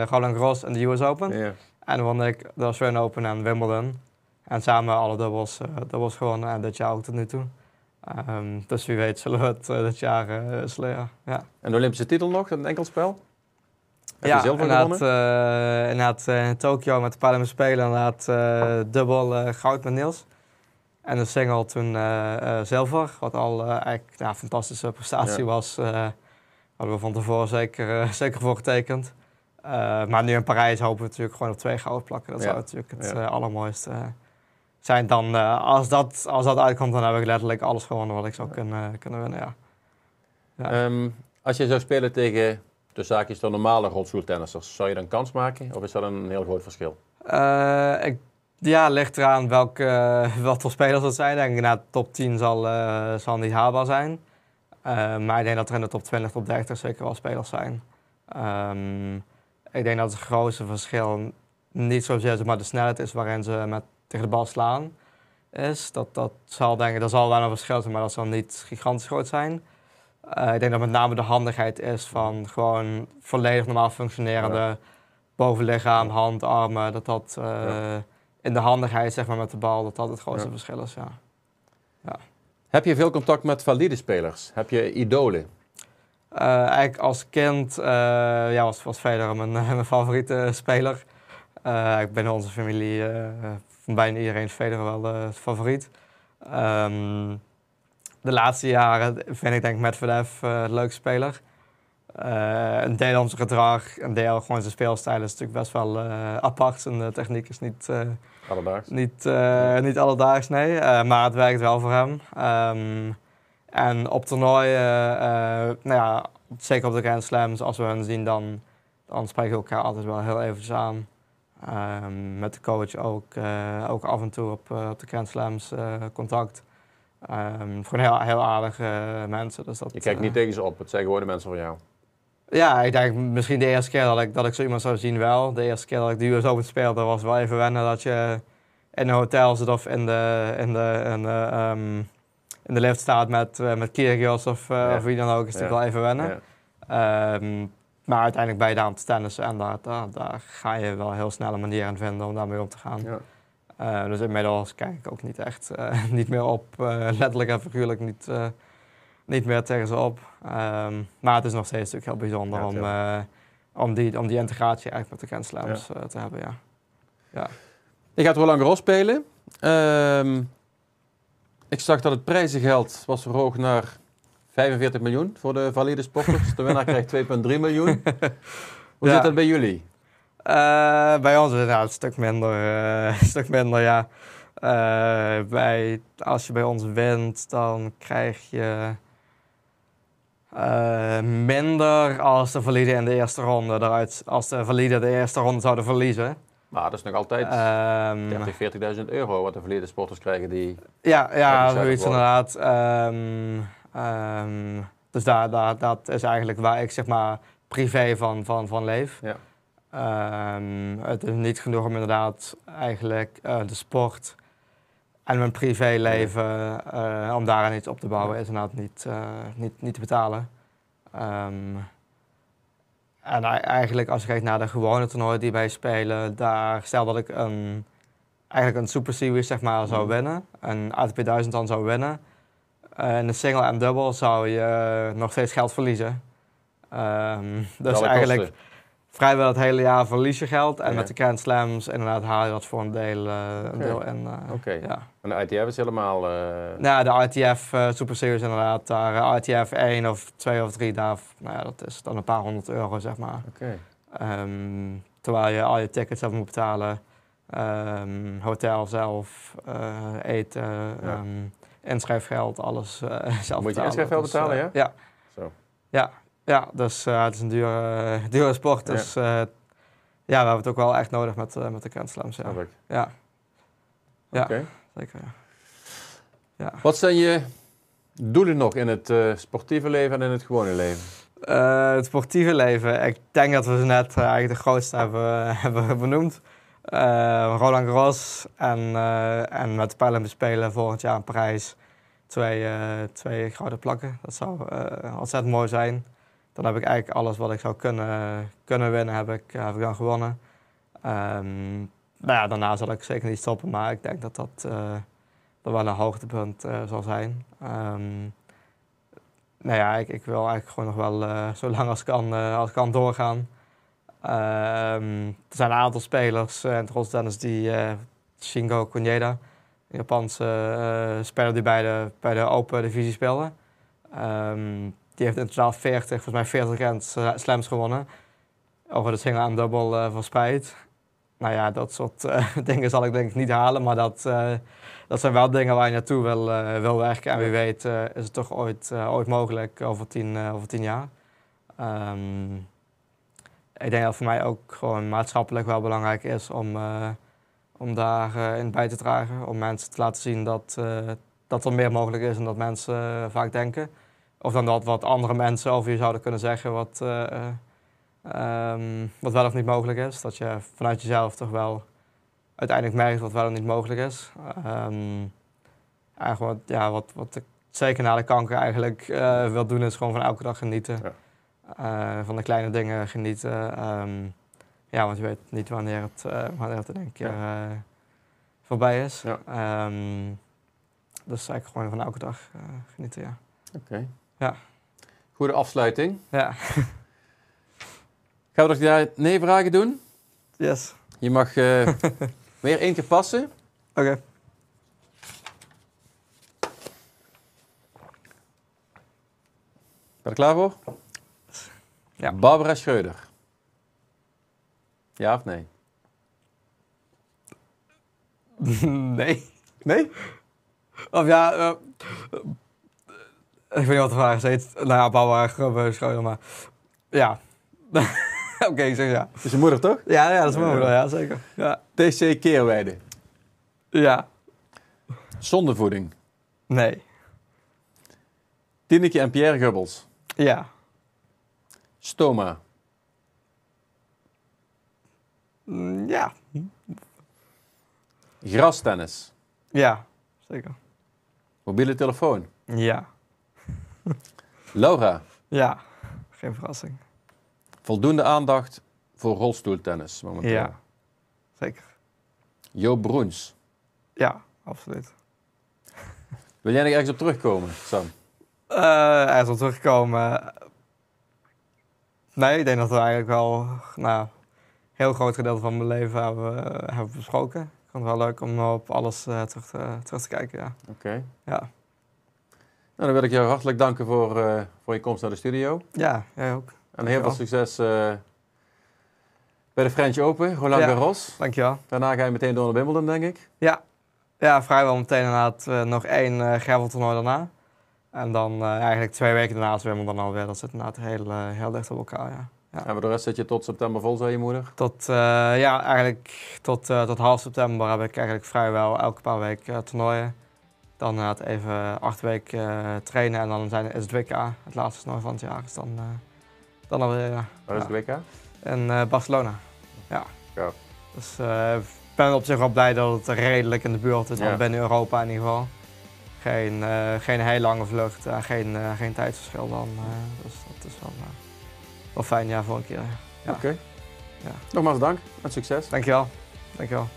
uh, Roland Garros en de US Open. Ja. En won ik de Australian Open en Wimbledon. En samen alle dubbels, uh, dubbels gewonnen en dit jaar ook tot nu toe. Um, dus wie weet zullen we het uh, dit jaar uh, sleren. Ja. En de Olympische titel nog, een enkelspel? Heb ja, je zilver gewonnen? uh, inderdaad uh, in Tokio met de Paralympische Spelen inderdaad uh, dubbel goud met Niels. En de single toen zilver, wat al eigenlijk ja, een fantastische prestatie Ja. was. hadden we van tevoren zeker, *laughs* zeker voor getekend. Eh, maar nu in Parijs hopen we natuurlijk gewoon op twee gouden plakken. Dat Ja. zou natuurlijk het eh, allermooiste eh, zijn. Dan, eh, als, dat, als dat uitkomt, dan heb ik letterlijk alles gewonnen wat ik zou kunnen, kunnen winnen. Ja. Ja. Ehm, als je zou spelen tegen de zaakjes de normale rolstoeltennissers, zou je dan kans maken? Of is dat een heel groot verschil? Eh, ik, ja, ligt eraan welke, *laughs* wat voor spelers dat zijn. Denk na top 10 zal, eh, zal niet haalbaar zijn. Eh, maar ik denk dat er in de top 20, top 30 zeker wel spelers zijn. Ehm, ik denk dat het grootste verschil niet zozeer maar de snelheid is waarin ze met, tegen de bal slaan. Is. Dat, dat zal denk ik, dat zal wel een verschil zijn, maar dat zal niet gigantisch groot zijn. Eh, ik denk dat met name de handigheid is van gewoon volledig normaal functionerende bovenlichaam, hand, armen. Dat dat eh, Ja. in de handigheid zeg maar, met de bal, dat dat het grootste Ja. verschil is. Ja. Heb je veel contact met valide spelers? Heb je idolen? Eh, eigenlijk als kind ja, was, was Federer mijn, *laughs* mijn favoriete speler. Ik binnen onze familie van bijna iedereen Federer wel favoriet. Ehm, de laatste jaren vind ik denk ik Medvedev eh de leukste speler. Een deel om zijn gedrag, een deel gewoon zijn speelstijl is natuurlijk best wel eh, apart. Zijn techniek is niet, Alledaags? niet, eh, niet alledaags, nee. Maar het werkt wel voor hem. Ehm, en op toernooien, nou ja, zeker op de Grand Slams, als we hen zien, dan, dan spreken we elkaar altijd wel heel eventjes aan. Ehm, met de coach ook, ook af en toe op, op de Grand Slams contact. Ehm gewoon heel, heel aardige eh, mensen. Dus dat, Je kijkt eh, niet tegen ze op, het zijn gewoon de mensen voor jou. ja, ik denk misschien de eerste keer dat ik, dat ik zo iemand zou zien wel. De eerste keer dat ik de US Open speelde was wel even wennen dat je in een hotel zit of in de, in de, in de, ehm, in de lift staat met, eh, met Kyrgios of, eh, Ja. of wie dan ook. Is Ja. natuurlijk wel even wennen. Ja. Ehm, maar uiteindelijk ben je daar tennissen en daar, daar, daar ga je wel heel snel een manier in vinden om daarmee om te gaan. Ja. Eh, dus inmiddels kijk ik ook niet echt eh, *laughs* niet meer op, eh, letterlijk en figuurlijk niet, niet meer tegen ze op. Ehm, maar het is nog steeds natuurlijk heel bijzonder Ja, om, om, die, om die integratie eigenlijk met de Grand Slams te hebben. Ja. Je gaat Roland Garros spelen. Ehm, ik zag dat het prijzengeld was verhoogd naar 45 miljoen voor de valide sporters. De winnaar krijgt *laughs* 2,3 miljoen. *laughs* Hoe Ja. zit dat bij jullie? Eh, bij ons is het een stuk minder, eh, *laughs* een stuk minder ja. Eh, bij, als je bij ons wint, dan krijg je minder als de valide in de eerste ronde eruit, als de valide de eerste ronde zouden verliezen. Maar dat is nog altijd Ehm, 30, 40.000 euro wat de valide sporters krijgen die... ja, Ja, zoiets inderdaad. Ehm, ehm, dus daar, daar, dat is eigenlijk waar ik zeg maar privé van, van, van leef. Ja. Ehm, het is niet genoeg om inderdaad eigenlijk eh, de sport en mijn privéleven, eh om daar iets op te bouwen, is inderdaad niet, eh, niet, niet te betalen. Ehm, en ei- eigenlijk als je kijkt naar de gewone toernooien die wij spelen, daar stel dat ik een, eigenlijk een Super Series zeg maar zou Mhm. winnen, een ATP 1000 dan zou winnen. Eh, in de single en dubbel zou je nog steeds geld verliezen. Ehm, dus eigenlijk kosten. Vrijwel het hele jaar verlies je geld. En Ja. met de Grand Slams inderdaad haal je dat voor een deel, een Oké. deel in. eh, ja. En de ITF is helemaal... eh, Nou, de ITF Super Series inderdaad. Daar ITF 1 of 2 of 3, daar, nou ja, dat is dan een paar honderd euro zeg maar. Oké. Ehm, terwijl je al je tickets zelf moet betalen. Ehm, hotel zelf, eten, Ja. ehm, inschrijfgeld, alles *laughs* zelf Moet je inschrijfgeld Dus, betalen, ja? Ja. Zo. Ja, ja dus eh, het is een dure, *laughs* dure sport. Ja. Dus eh, ja, we hebben het ook wel echt nodig met, eh, met de Grand Slams. Ja. Ja, Ja. Oké. zeker. Ja. Wat zijn je doelen nog in het sportieve leven en in het gewone leven? Het sportieve leven, ik denk dat we ze net eigenlijk de grootste hebben, *laughs* hebben benoemd. Roland Garros en, en met de Paralympische Spelen volgend jaar in Parijs twee, eh, twee gouden plakken. Dat zou ontzettend mooi zijn. Dan heb ik eigenlijk alles wat ik zou kunnen, kunnen winnen, heb ik, heb ik dan gewonnen. Ehm, nou ja, daarna zal ik zeker niet stoppen, maar ik denk dat dat, eh, wel een hoogtepunt eh, zal zijn. Ehm, nou ja, ik, ik wil eigenlijk gewoon nog wel eh, zo lang als kan, als kan doorgaan. Ehm, er zijn een aantal spelers in het rolstennis die, Shingo Koneda, een Japanse speler die bij de, bij de Open Divisie speelde. Die heeft in totaal 40, volgens mij 40 Grand Slams gewonnen. over de single en dubbel eh, verspreid. Nou ja, dat soort eh, *laughs* dingen zal ik denk ik niet halen, maar dat, eh, dat zijn wel dingen waar je naartoe wil, wil werken. En wie weet is het toch ooit, ooit mogelijk over tien, eh, over tien jaar. Ehm, ik denk dat voor mij ook gewoon maatschappelijk wel belangrijk is om, om daar eh, in bij te dragen. Om mensen te laten zien dat, dat er meer mogelijk is dan dat mensen vaak denken. Of dan dat wat andere mensen over je zouden kunnen zeggen wat, eh, ehm, wat wel of niet mogelijk is. Dat je vanuit jezelf toch wel uiteindelijk merkt wat wel of niet mogelijk is. Ehm eigenlijk wat, ja, wat, wat ik zeker na de kanker eigenlijk eh, wil doen is gewoon van elke dag genieten. Ja. Eh, van de kleine dingen genieten. Ehm, ja, want je weet niet wanneer het, eh, wanneer het in één keer voorbij is. Ja. Ehm, dus eigenlijk gewoon van elke dag genieten, ja. Oké. Ja. Goede afsluiting. Ja, *laughs* Gaan we nog die nee-vragen doen? yes. Je mag eh, *laughs* weer één keer passen. Oké. Ben je er klaar voor? Ja. Barbara Schreuder. Ja of nee? *laughs* nee. Nee? Of ja, eh, ik weet niet wat de vraag is. Heet, nou ja, Barbara Grubbe Schreuder, maar ja. *laughs* Oké, ik zeg ja. Dat is je moeder toch? Ja, ja, dat is mijn Ja. moeder, ja, zeker. Ja. TC Keerweide. ja. Zondevoeding. Nee. Tineke en Pierre Gubbels. Ja. Stoma. Mm, Ja. Grastennis. Ja, zeker. Mobiele telefoon. Ja. *laughs* Laura. Ja. Geen verrassing. Voldoende aandacht voor rolstoeltennis momenteel. Ja. Zeker. Joop Broens. Ja, absoluut. Wil jij nog ergens op terugkomen, Sam? Eh er is op teruggekomen. Nee, ik denk dat we eigenlijk wel nou, een heel groot gedeelte van mijn leven hebben, hebben besproken. Ik vond het wel leuk om op alles eh, terug, te, terug te kijken, ja. Oké. Ja, Nou, dan wil ik jou hartelijk danken voor, eh, voor je komst naar de studio. ja jij ook. En heel veel succes eh, bij de French Open, Roland Ja. Garros. Dankjewel. Daarna ga je meteen door naar Wimbledon, denk ik. Ja, ja vrijwel meteen inderdaad eh, nog één uh, graveltoernooi daarna. En dan eigenlijk twee weken daarna zwemmen dan alweer. Dat zit inderdaad heel, heel dicht op elkaar, ja. Ja. En voor de rest zit je tot september vol, zei je moeder. Tot, ja, eigenlijk tot, tot half september heb ik eigenlijk vrijwel elke paar weken toernooien. Dan inderdaad even acht weken eh, trainen en dan zijn, is het WK, het laatste toernooi van het jaar. Dus dan, eh, dan alweer ja, Waar is Ja. het WK? in eh, Barcelona. Ja. Ja. Dus eh, ik ben op zich wel blij dat het redelijk in de buurt is, Ja. want binnen Europa in ieder geval. Geen, eh, geen heel lange vlucht en geen, eh, geen tijdsverschil dan. eh, dus dat is wel, eh, wel fijn ja, voor een keer. Ja. Oké. Ja. Nogmaals dank en succes. Dankjewel. Dankjewel.